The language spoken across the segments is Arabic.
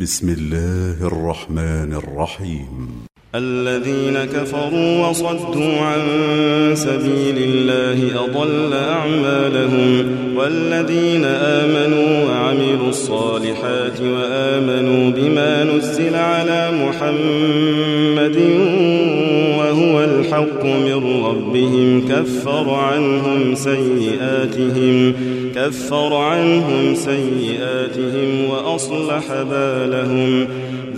بسم الله الرحمن الرحيم. الذين كفروا وصدوا عن سبيل الله أضل أعمالهم والذين آمنوا وعملوا الصالحات وآمنوا بما نزل على محمد الحق من ربهم كفر عنهم سيئاتهم كفر عنهم سيئاتهم وأصلح بالهم.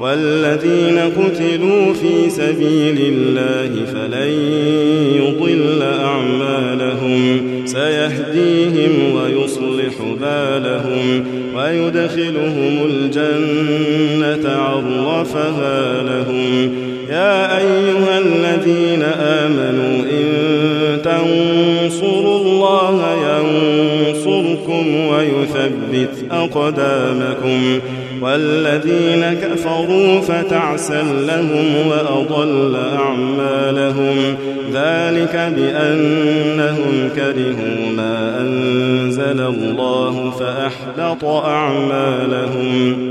والذين قتلوا في سبيل الله فلن يضل أعمالهم. سيهديهم ويصلح بالهم ويدخلهم الجنة عرفها لهم. يا أيها الذين آمنوا إن تنصروا الله ينصركم ويثبت أقدامكم. والذين كفروا فتعسا لهم وأضل أعمالهم. ذلك بأنهم كرهوا ما أنزل الله فأحبط أعمالهم.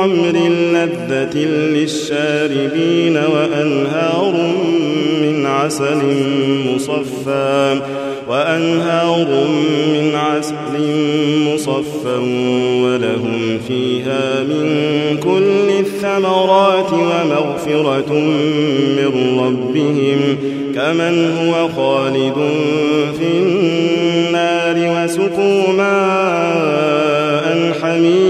خمر لذة للشاربين وأنهار من عسل مصفى وأنهار من عسل مصفى ولهم فيها من كل الثمرات ومغفرة من ربهم كمن هو خالد في النار وسقوا ماء حميما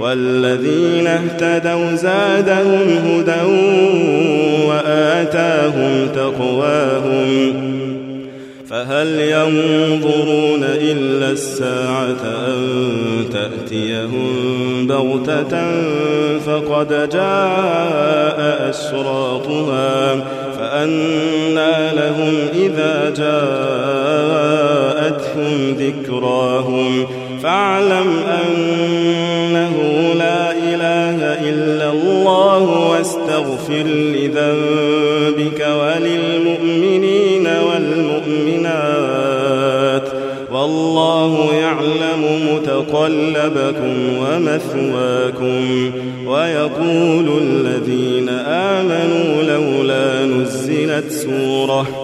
والذين اهتدوا زادهم هدى وآتاهم تقواهم فهل ينظرون إلا الساعة أن تأتيهم بغتة فقد جاء أشراطها فأنى لهم إذا جاءتهم ذكراهم فاعلم إله إلا الله واستغفر لذنبك وللمؤمنين والمؤمنات والله يعلم متقلبكم ومثواكم ويقول الذين آمنوا لولا نزلت سورة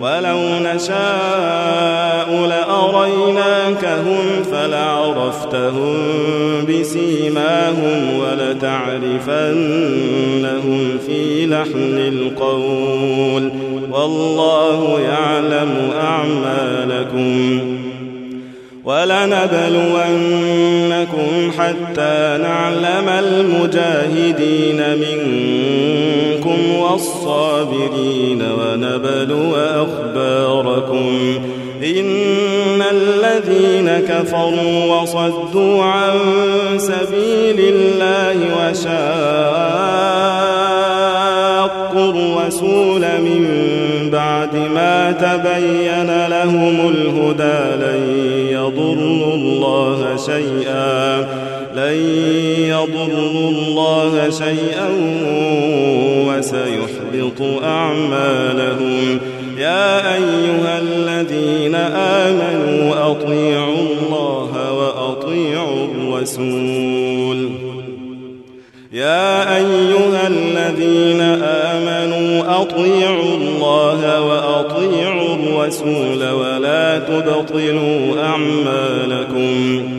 ولو نشاء لأريناكهم فلعرفتهم بسيماهم ولتعرفنهم في لحن القول والله يعلم أعمالكم ولنبلونكم حتى نعلم المجاهدين منكم والصابرين ونبلو أخباركم إن الذين كفروا وصدوا عن سبيل الله وشاقوا الرسول من بعد ما تبين لهم الهدى لن يضروا الله شيئا لن يضروا الله شيئا وسيحبط أعمالهم يا أيها الذين آمنوا أطيعوا الله وأطيعوا الرسول يا أيها الذين آمنوا أطيعوا الله وأطيعوا الرسول ولا تبطلوا أعمالكم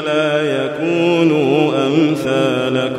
لا يكونوا أمثالكم